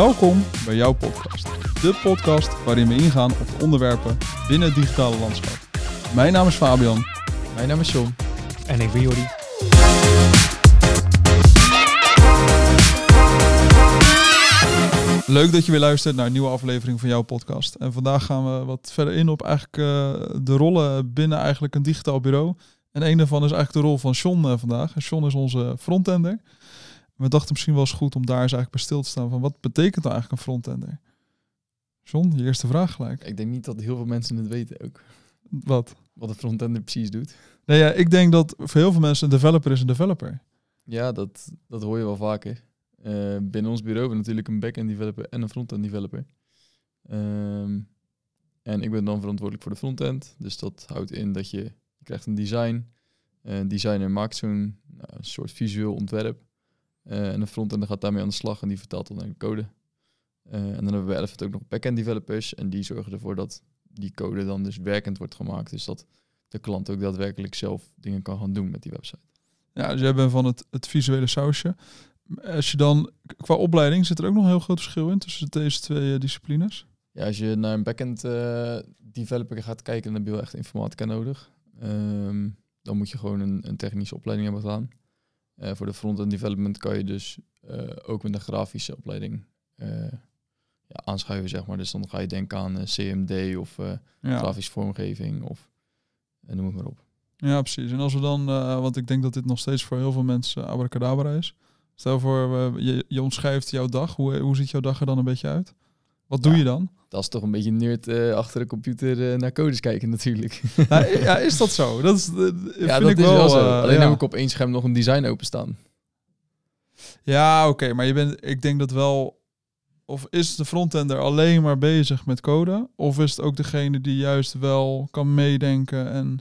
Welkom bij jouw podcast. De podcast waarin we ingaan op de onderwerpen binnen het digitale landschap. Mijn naam is Fabian. Mijn naam is John. En ik ben Jordi. Leuk dat je weer luistert naar een nieuwe aflevering van jouw podcast. En vandaag gaan we wat verder in op eigenlijk eh, de rollen binnen eigenlijk een digitaal bureau. En een daarvan is eigenlijk de rol van Sean eh, vandaag. Sean is onze frontender. We dachten misschien wel eens goed om daar eens eigenlijk bij stil te staan van wat betekent nou eigenlijk een frontender? John, je eerste vraag gelijk. Ik denk niet dat heel veel mensen het weten ook. Wat? Wat een frontender precies doet. Nee, ja, ik denk dat voor heel veel mensen een developer is een developer. Ja, dat, dat hoor je wel vaker. Uh, binnen ons bureau hebben we natuurlijk een back-end developer en een front-end developer. Um, en ik ben dan verantwoordelijk voor de front-end. Dus dat houdt in dat je, je krijgt een design. Een designer maakt zo'n nou, soort visueel ontwerp. Uh, en de front-end gaat daarmee aan de slag en die vertaalt dan de code. Uh, en dan hebben we Elephant ook nog back-end developers. En die zorgen ervoor dat die code dan dus werkend wordt gemaakt. Dus dat de klant ook daadwerkelijk zelf dingen kan gaan doen met die website. Ja, dus jij bent van het, het visuele sausje. Als je dan, qua opleiding, zit er ook nog een heel groot verschil in tussen deze twee uh, disciplines? Ja, als je naar een backend uh, developer gaat kijken, dan heb je wel echt informatica nodig. Um, dan moet je gewoon een, een technische opleiding hebben gedaan. Uh, voor de front-end development kan je dus ook met een grafische opleiding ja, aanschuiven, zeg maar. Dus dan ga je denken aan CMD of ja. grafische vormgeving of noem het maar op. Ja, precies. En als we dan, want ik denk dat dit nog steeds voor heel veel mensen abracadabra is. Stel voor, je, je omschrijft jouw dag. Hoe, hoe ziet jouw dag er dan een beetje uit? Wat doe ja, je dan? Dat is toch een beetje nerd uh, achter de computer uh, naar codes kijken natuurlijk. nou, ja, is dat zo? Dat is, ja, vind dat ik is wel, wel zo. Alleen ja. heb ik op één scherm nog een design openstaan. Ja, oké. Okay, maar je bent, ik denk dat wel... Of is de frontender alleen maar bezig met code? Of is het ook degene die juist wel kan meedenken en...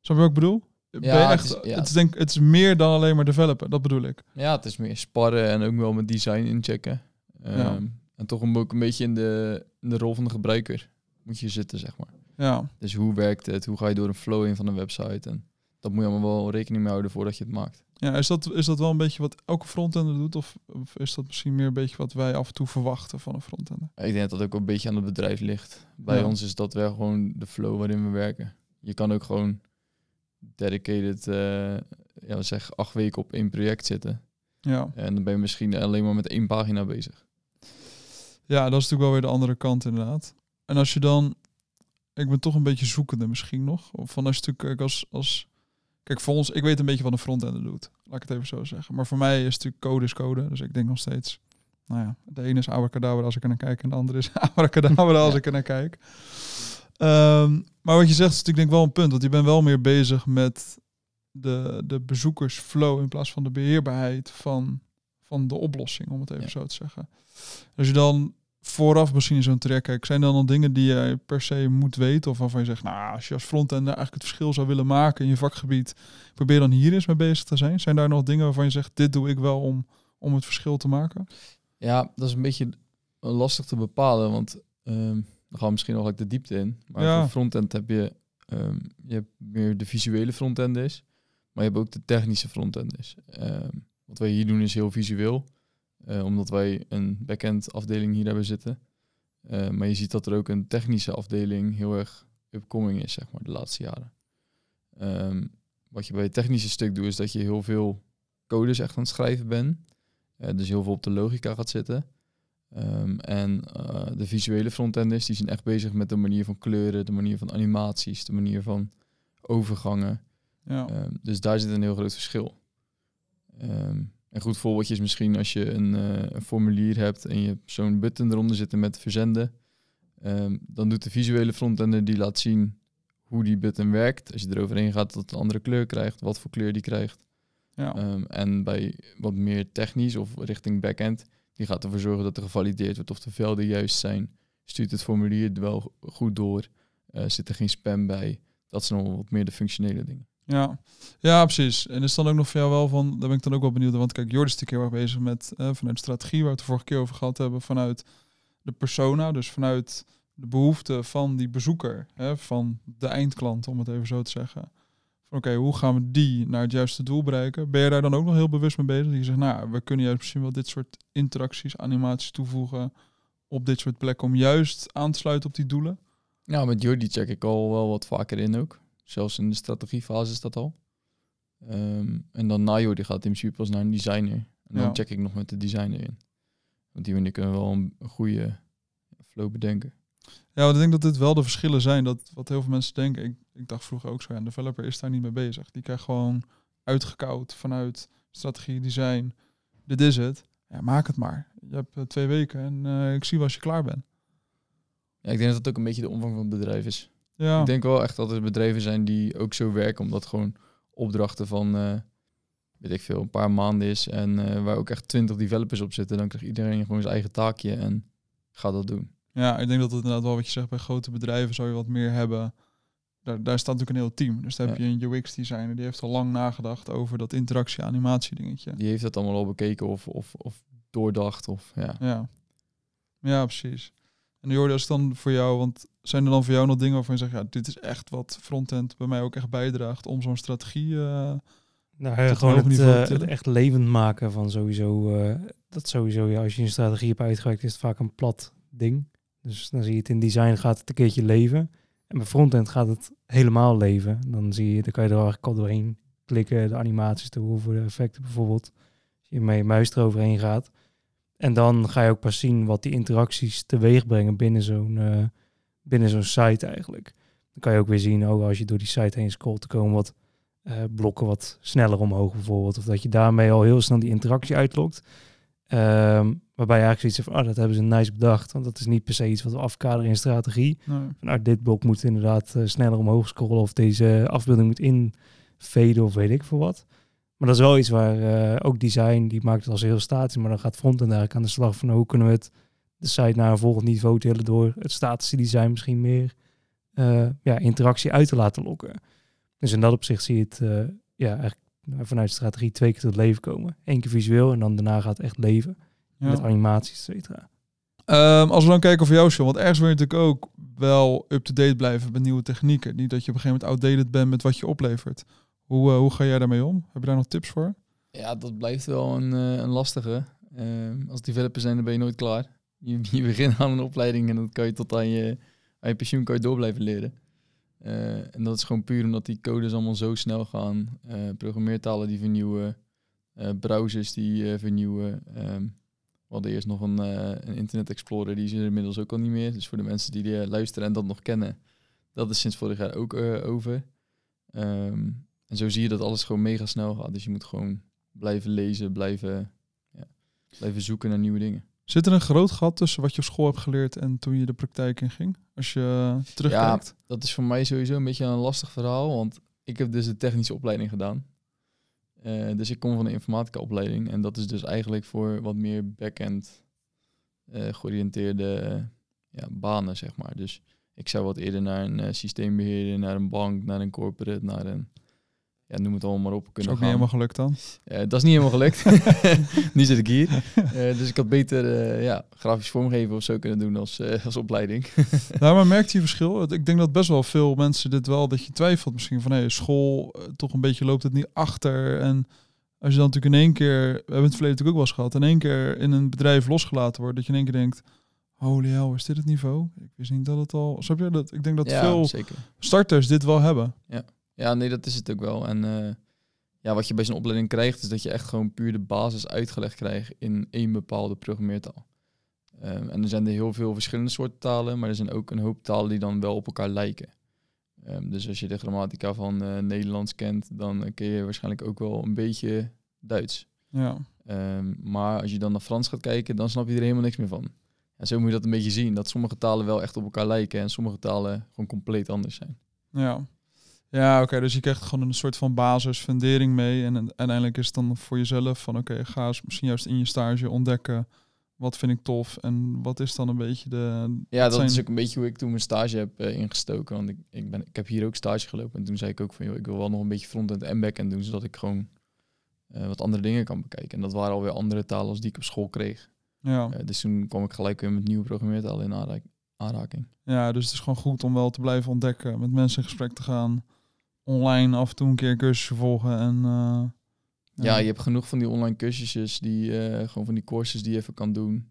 Snap je wat ik bedoel? Ja, echt, het, is, ja. het, is denk, het is meer dan alleen maar developen, dat bedoel ik. Ja, het is meer sparren en ook wel met design inchecken. Um, Ja. En toch een- ook een beetje in de, in de rol van de gebruiker moet je zitten, zeg maar. Ja, Dus hoe werkt het? Hoe ga je door een flow in van een website? En dat moet je allemaal wel rekening mee houden voordat je het maakt. ja is, dat, is dat wel een beetje wat elke frontender doet? Of, of is dat misschien meer een beetje wat wij af en toe verwachten van een frontender? Ik denk dat dat ook een beetje aan het bedrijf ligt. Bij Ja. ons is dat wel gewoon de flow waarin we werken. Je kan ook gewoon dedicated, eh ja, zeg, acht weken op één project zitten. Ja. En dan ben je misschien alleen maar met één pagina bezig. Ja, dat is natuurlijk wel weer de andere kant inderdaad. En als je dan... Ik ben toch een beetje zoekende misschien nog. Of Van als je natuurlijk kijk, als, als... Kijk, voor ons... Ik weet een beetje wat een frontender doet. Laat ik het even zo zeggen. Maar voor mij is natuurlijk code is code. Dus ik denk nog steeds... Nou ja, de ene is abracadabra als ik er naar kijk. En de andere is abracadabra als Ja. ik er naar kijk. Ehm, maar wat je zegt is natuurlijk denk ik wel een punt. Want je bent wel meer bezig met de, de bezoekersflow... in plaats van de beheerbaarheid van, van de oplossing. Om het even Ja. zo te zeggen. Als je dan vooraf misschien in zo'n traject kijkt, zijn er dan dingen die je per se moet weten? Of waarvan je zegt, nou, als je als frontender eigenlijk het verschil zou willen maken in je vakgebied, probeer dan hier eens mee bezig te zijn. Zijn daar nog dingen waarvan je zegt, dit doe ik wel om, om het verschil te maken? Ja, dat is een beetje lastig te bepalen, want ehm, dan gaan we misschien nog de diepte in. Maar Ja. voor frontend heb je, ehm, je hebt meer de visuele frontenders, maar je hebt ook de technische frontenders. Ehm wat wij hier doen is heel visueel, eh, omdat wij een backend afdeling hier hebben zitten. Eh, maar je ziet dat er ook een technische afdeling heel erg upcoming is, zeg maar, de laatste jaren. Ehm, wat je bij het technische stuk doet, is dat je heel veel codes echt aan het schrijven bent. Eh, dus heel veel op de logica gaat zitten. Ehm, en de visuele frontenders die zijn echt bezig met de manier van kleuren, de manier van animaties, de manier van overgangen. Ja, Ehm, dus daar zit een heel groot verschil. Ehm, een goed voorbeeldje is misschien als je een, eh, een formulier hebt en je hebt zo'n button eronder zitten met verzenden. Ehm, dan doet de visuele frontender die laat zien hoe die button werkt. Als je eroverheen gaat, dat het een andere kleur krijgt, wat voor kleur die krijgt. ja. Ehm, en bij wat meer technisch of richting backend, die gaat ervoor zorgen dat er gevalideerd wordt of de velden juist zijn. Stuurt het formulier wel goed door? Eh, zit er geen spam bij? Dat zijn nog wat meer de functionele dingen. Ja. ja, precies. En is dan ook nog voor jou wel van, daar ben ik dan ook wel benieuwd want kijk, Jordi is natuurlijk heel erg bezig met, eh, vanuit de strategie, waar we het de vorige keer over gehad hebben, vanuit de persona, dus vanuit de behoeften van die bezoeker, hè, van de eindklant, om het even zo te zeggen. van oké, hoe gaan we die naar het juiste doel bereiken? Ben je daar dan ook nog heel bewust mee bezig? Dat je zegt, nou, we kunnen juist misschien wel dit soort interacties, animaties toevoegen op dit soort plekken om juist aan te sluiten op die doelen? Ja, met Jordi check ik al wel wat vaker in ook. Zelfs in de strategiefase is dat al. Ehm, en dan na Jordi gaat in principe pas naar een designer. En dan Ja. check ik nog met de designer in. Want die manier kunnen we wel een, een goede flow bedenken. Ja, ik denk dat dit wel de verschillen zijn. Dat wat heel veel mensen denken. Ik, ik dacht vroeger ook zo, ja, een developer is daar niet mee bezig. Die krijgt gewoon uitgekoud vanuit strategie, design. Dit is het. Ja, maak het maar. Je hebt eh, twee weken en eh, ik zie wel als je klaar bent. Ja, ik denk dat dat ook een beetje de omvang van het bedrijf is. Ja, Ik denk wel echt dat er bedrijven zijn die ook zo werken, omdat gewoon opdrachten van, eh, weet ik veel, een paar maanden is en eh, waar ook echt twintig developers op zitten, dan krijgt iedereen gewoon zijn eigen taakje en gaat dat doen. ja, ik denk dat het inderdaad wel wat je zegt. Bij grote bedrijven zou je wat meer hebben. Daar, daar staat natuurlijk een heel team. Dus daar heb je een UX-designer. Die heeft al lang nagedacht over dat interactie-animatie dingetje. Die heeft dat allemaal al bekeken of, of, of doordacht of ja. Ja. ja, precies. En Jordi, als dan voor jou, want zijn er dan voor jou nog dingen waarvan je zegt, ja, dit is echt wat frontend bij mij ook echt bijdraagt om zo'n strategie. eh, Nou, ja, gewoon het, eh, het echt levend maken van sowieso. eh, dat sowieso, ja, als je een strategie hebt uitgewerkt, is het vaak een plat ding. Dus dan zie je het in design gaat het een keertje leven. En bij frontend gaat het helemaal leven. Dan zie je, dan kan je er eigenlijk al doorheen klikken, de animaties toevoegen, de effecten bijvoorbeeld. Als je met je muis eroverheen gaat. En dan ga je ook pas zien wat die interacties teweeg brengen binnen zo'n eh, binnen zo'n site eigenlijk. Dan kan je ook weer zien, oh, als je door die site heen scrolt, te komen wat eh, blokken wat sneller omhoog bijvoorbeeld. Of dat je daarmee al heel snel die interactie uitlokt. Ehm, waarbij je eigenlijk zoiets van, ah, dat hebben ze nice bedacht. Want dat is niet per se iets wat we afkaderen in strategie. nee. Van, nou, dit blok moet inderdaad eh, sneller omhoog scrollen. Of deze afbeelding moet infaden of weet ik veel wat. Maar dat is wel iets waar eh, ook design, die maakt het als heel statisch. Maar dan gaat frontend eigenlijk aan de slag van, hoe kunnen we het de site naar een volgend niveau tillen door het statische design misschien meer eh, ja, interactie uit te laten lokken. Dus in dat opzicht zie je het eh, ja, eigenlijk vanuit strategie twee keer tot leven komen. Eén keer visueel en dan daarna gaat het echt leven. Ja. Met animaties, et cetera. Ehm, als we dan kijken voor jou, Sean, want ergens wil je natuurlijk ook wel up-to-date blijven met nieuwe technieken. Niet dat je op een gegeven moment outdated bent met wat je oplevert. Hoe, eh, hoe ga jij daarmee om? Heb je daar nog tips voor? Ja, dat blijft wel een, eh, een lastige. Ehm, als developer zijn, dan ben je nooit klaar. Je, je begint aan een opleiding en dan kan je tot aan je, pensioen kan je door blijven leren. Eh, en dat is gewoon puur omdat die codes allemaal zo snel gaan. Eh, programmeertalen die vernieuwen, browsers die vernieuwen. Ehm, we hadden eerst nog een, een Internet Explorer, die is er inmiddels ook al niet meer. Dus voor de mensen die, luisteren en dat nog kennen, dat is sinds vorig jaar ook over. Ehm, en zo zie je dat alles gewoon mega snel gaat. Dus je moet gewoon blijven lezen, blijven, ja, blijven zoeken naar nieuwe dingen. Zit er een groot gat tussen wat je op school hebt geleerd en toen je de praktijk in ging? Als je eh, terugkijkt. Dat is voor mij sowieso een beetje een lastig verhaal, want ik heb dus de technische opleiding gedaan. Eh, dus ik kom van de informatica opleiding en dat is dus eigenlijk voor wat meer back-end eh, georiënteerde ja, banen, zeg maar. Dus ik zou wat eerder naar een eh, systeembeheerder, naar een bank, naar een corporate, naar een, ja, noem het allemaal maar op, is kunnen ook gaan. niet helemaal gelukt dan. Eh, dat is niet helemaal gelukt. nu zit ik hier. Eh, dus ik had beter eh, ja, grafisch vormgeven of zo kunnen doen als, als opleiding. Nou, maar merkt je verschil? Ik denk dat best wel veel mensen dit wel, dat je twijfelt misschien van, hé, school, toch een beetje loopt het niet achter. En als je dan natuurlijk in één keer, we hebben het verleden natuurlijk ook wel eens gehad, in één keer in een bedrijf losgelaten wordt, dat je in één keer denkt, holy hell, is dit het niveau? Ik wist niet dat het al, snap je? Dat, ik denk dat ja, veel zeker. starters dit wel hebben. Ja, nee, dat is het ook wel. En eh, ja, wat je bij zo'n opleiding krijgt, is dat je echt gewoon puur de basis uitgelegd krijgt in één bepaalde programmeertaal. Ehm, en er zijn er heel veel verschillende soorten talen, maar er zijn ook een hoop talen die dan wel op elkaar lijken. Ehm, dus als je de grammatica van eh, Nederlands kent, dan eh, ken je waarschijnlijk ook wel een beetje Duits. Ja, Ehm, maar als je dan naar Frans gaat kijken, dan snap je er helemaal niks meer van. En zo moet je dat een beetje zien, dat sommige talen wel echt op elkaar lijken en sommige talen gewoon compleet anders zijn. ja. Ja, oké, dus je krijgt gewoon een soort van basis, fundering mee. En uiteindelijk is het dan voor jezelf van, oké, ga eens misschien juist in je stage ontdekken, wat vind ik tof en wat is dan een beetje de... Ja, dat zijn- is ook een beetje hoe ik toen mijn stage heb eh, ingestoken. Want ik, ik, ben, ik heb hier ook stage gelopen. En toen zei ik ook van, joh, ik wil wel nog een beetje frontend en backend doen, zodat ik gewoon eh, wat andere dingen kan bekijken. En dat waren alweer andere talen als die ik op school kreeg. Ja. Eh, dus toen kwam ik gelijk weer met nieuwe programmeertalen in aanra- aanraking. ja, dus het is gewoon goed om wel te blijven ontdekken, met mensen in gesprek te gaan. Online af en toe een keer een cursusje volgen en... eh, Ja, je hebt genoeg van die online cursusjes, die, eh, gewoon van die courses die je even kan doen.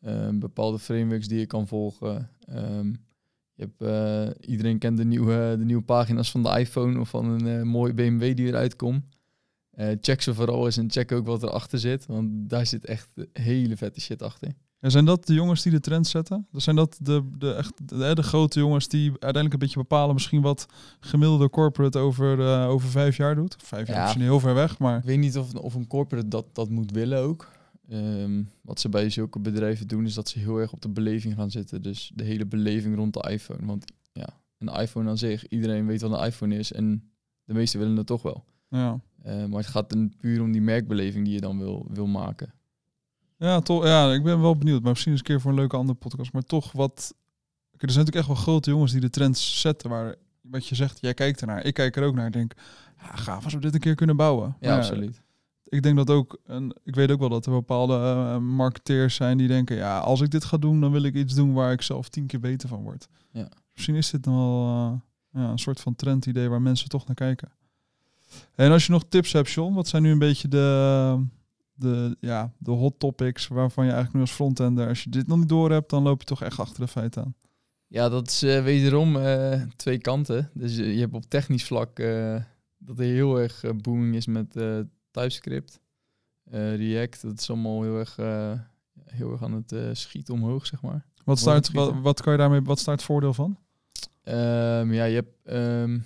Ehm, bepaalde frameworks die je kan volgen. Ehm, je hebt, eh, iedereen kent de nieuwe, de nieuwe pagina's van de iPhone of van een mooie BMW die eruit komt. Check ze vooral eens en check ook wat erachter zit, want daar zit echt hele vette shit achter. Ja, zijn dat de jongens die de trend zetten? Dus Zijn dat de, de, echt, de, de grote jongens die uiteindelijk een beetje bepalen misschien wat gemiddelde corporate over, eh, over vijf jaar doet? Vijf jaar Ja. is misschien heel ver weg, maar Ik weet niet of, of een corporate dat, dat moet willen ook. Ehm, wat ze bij zulke bedrijven doen, is dat ze heel erg op de beleving gaan zitten. Dus de hele beleving rond de iPhone. Want ja, een iPhone aan zich, iedereen weet wat een iPhone is en de meesten willen het toch wel. ja. Eh, maar het gaat dan puur om die merkbeleving die je dan wil, wil maken. Ja, toch, ja, ik ben wel benieuwd. Maar misschien eens een keer voor een leuke andere podcast. Maar toch wat... Kijk, er zijn natuurlijk echt wel grote jongens die de trends zetten. Waar, wat je zegt, jij kijkt ernaar. Ik kijk er ook naar. Ik denk, ja, gaaf als we dit een keer kunnen bouwen. Ja, Maar absoluut. ik denk dat ook, en ik weet ook wel dat er bepaalde eh, marketeers zijn die denken, ja, als ik dit ga doen, dan wil ik iets doen waar ik zelf tien keer beter van word. Ja. Misschien is dit dan wel eh, ja, een soort van trendidee waar mensen toch naar kijken. En als je nog tips hebt, John, wat zijn nu een beetje de, de, ja, de hot topics waarvan je eigenlijk nu als frontender, als je dit nog niet door hebt, dan loop je toch echt achter de feiten aan. Ja, dat is eh, wederom eh, twee kanten. Dus je, je hebt op technisch vlak eh, dat er heel erg eh, booming is met eh, TypeScript. Eh, React, dat is allemaal heel erg, eh, heel erg aan het eh, schieten omhoog, zeg maar. Wat staat, wat, wat kan je daarmee, wat staat het voordeel van? Ehm, ja, je hebt, ehm,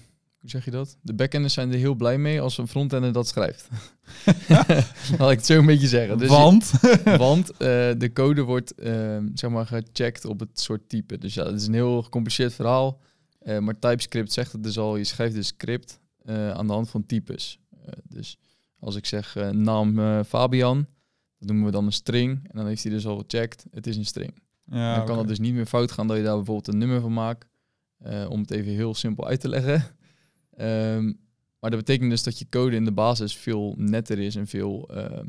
hoe zeg je dat? De backenders zijn er heel blij mee als een frontender dat schrijft. Laat ik het zo een beetje zeggen. Dus je- Want? want eh, de code wordt ehm, zeg maar gecheckt op het soort type. Dus ja, het is een heel gecompliceerd verhaal. Eh, maar TypeScript zegt het dus al. Je schrijft dus script eh, aan de hand van types. Dus als ik zeg naam Fabian, dan noemen we dan een string. En dan heeft hij dus al gecheckt. Het is een string. ja, dan kan oké. het dus niet meer fout gaan dat je daar bijvoorbeeld een nummer van maakt. Om het even heel simpel uit te leggen. Ehm, maar dat betekent dus dat je code in de basis veel netter is en veel ehm,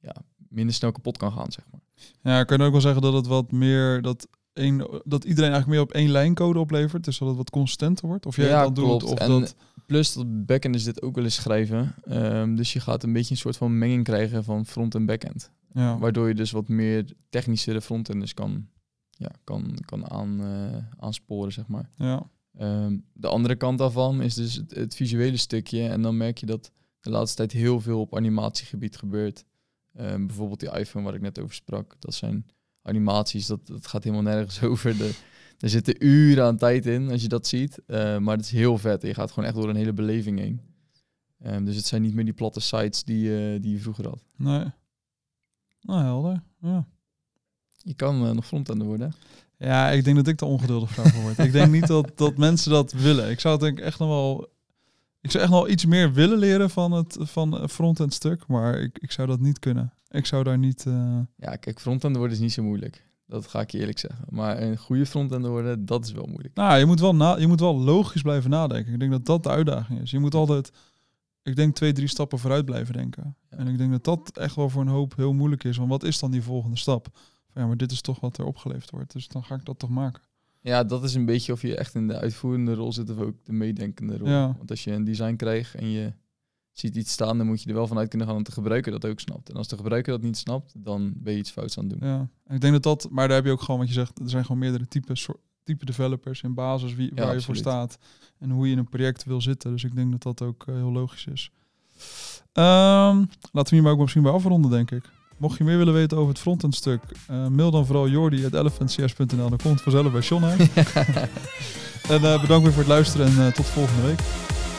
ja, minder snel kapot kan gaan, zeg maar. Ja, kan je ook wel zeggen dat het wat meer dat één, dat iedereen eigenlijk meer op één lijn code oplevert, dus dat het wat consistenter wordt? Of jij Ja, dat doet of En dat Plus dat backenders dit ook wel eens schrijven. Ehm, dus je gaat een beetje een soort van menging krijgen van front en backend. ja. Waardoor je dus wat meer technischere frontenders kan, ja, kan, kan aan, eh, aansporen, zeg maar. ja. Ehm, de andere kant daarvan is dus het, het visuele stukje. En dan merk je dat de laatste tijd heel veel op animatiegebied gebeurt. Ehm, bijvoorbeeld die iPhone waar ik net over sprak. Dat zijn animaties, dat, dat gaat helemaal nergens over. De, er zitten uren aan tijd in als je dat ziet. Eh, maar het is heel vet. Je gaat gewoon echt door een hele beleving heen. Ehm, dus het zijn niet meer die platte sites die, eh, die je vroeger had. Nee. Nou, helder. Ja. Je kan eh, nog frontender worden. Ja, ik denk dat ik de ongeduldig voor word. ik denk niet dat, dat mensen dat willen. Ik zou het denk ik echt nog wel... Ik zou echt nog wel iets meer willen leren van het van front-end stuk, maar ik, ik zou dat niet kunnen. Ik zou daar niet... eh, Ja, kijk, frontender worden is niet zo moeilijk. Dat ga ik je eerlijk zeggen. Maar een goede frontender worden, dat is wel moeilijk. Nou, je moet, wel na, je moet wel logisch blijven nadenken. Ik denk dat dat de uitdaging is. Je moet altijd, ik denk, twee, drie stappen vooruit blijven denken. Ja. En ik denk dat dat echt wel voor een hoop heel moeilijk is. Want wat is dan die volgende stap? Van, ja, maar dit is toch wat er opgeleverd wordt. Dus dan ga ik dat toch maken. Ja, dat is een beetje of je echt in de uitvoerende rol zit of ook de meedenkende rol. Ja. Want als je een design krijgt en je ziet iets staan, dan moet je er wel vanuit kunnen gaan dat de gebruiker dat ook snapt. En als de gebruiker dat niet snapt, dan ben je iets fouts aan het doen. Ja. En ik denk dat dat, maar daar heb je ook gewoon wat je zegt. Er zijn gewoon meerdere type, soort, type developers in basis wie, waar je voor staat. En hoe je in een project wil zitten. Dus ik denk dat dat ook eh, heel logisch is. Ehm, laten we hier maar ook misschien bij afronden, denk ik. Mocht je meer willen weten over het frontend stuk, eh, mail dan vooral jordi.elephantcs.nl. Dan komt het vanzelf bij John uit. en eh, bedankt weer voor het luisteren en eh, tot volgende week.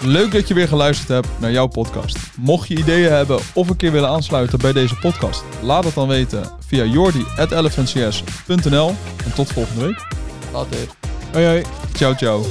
Leuk dat je weer geluisterd hebt naar jouw podcast. Mocht je ideeën hebben of een keer willen aansluiten bij deze podcast, laat het dan weten via jordi.elephantcs.nl. En tot volgende week. Later. Hoi hoi. Ciao, ciao.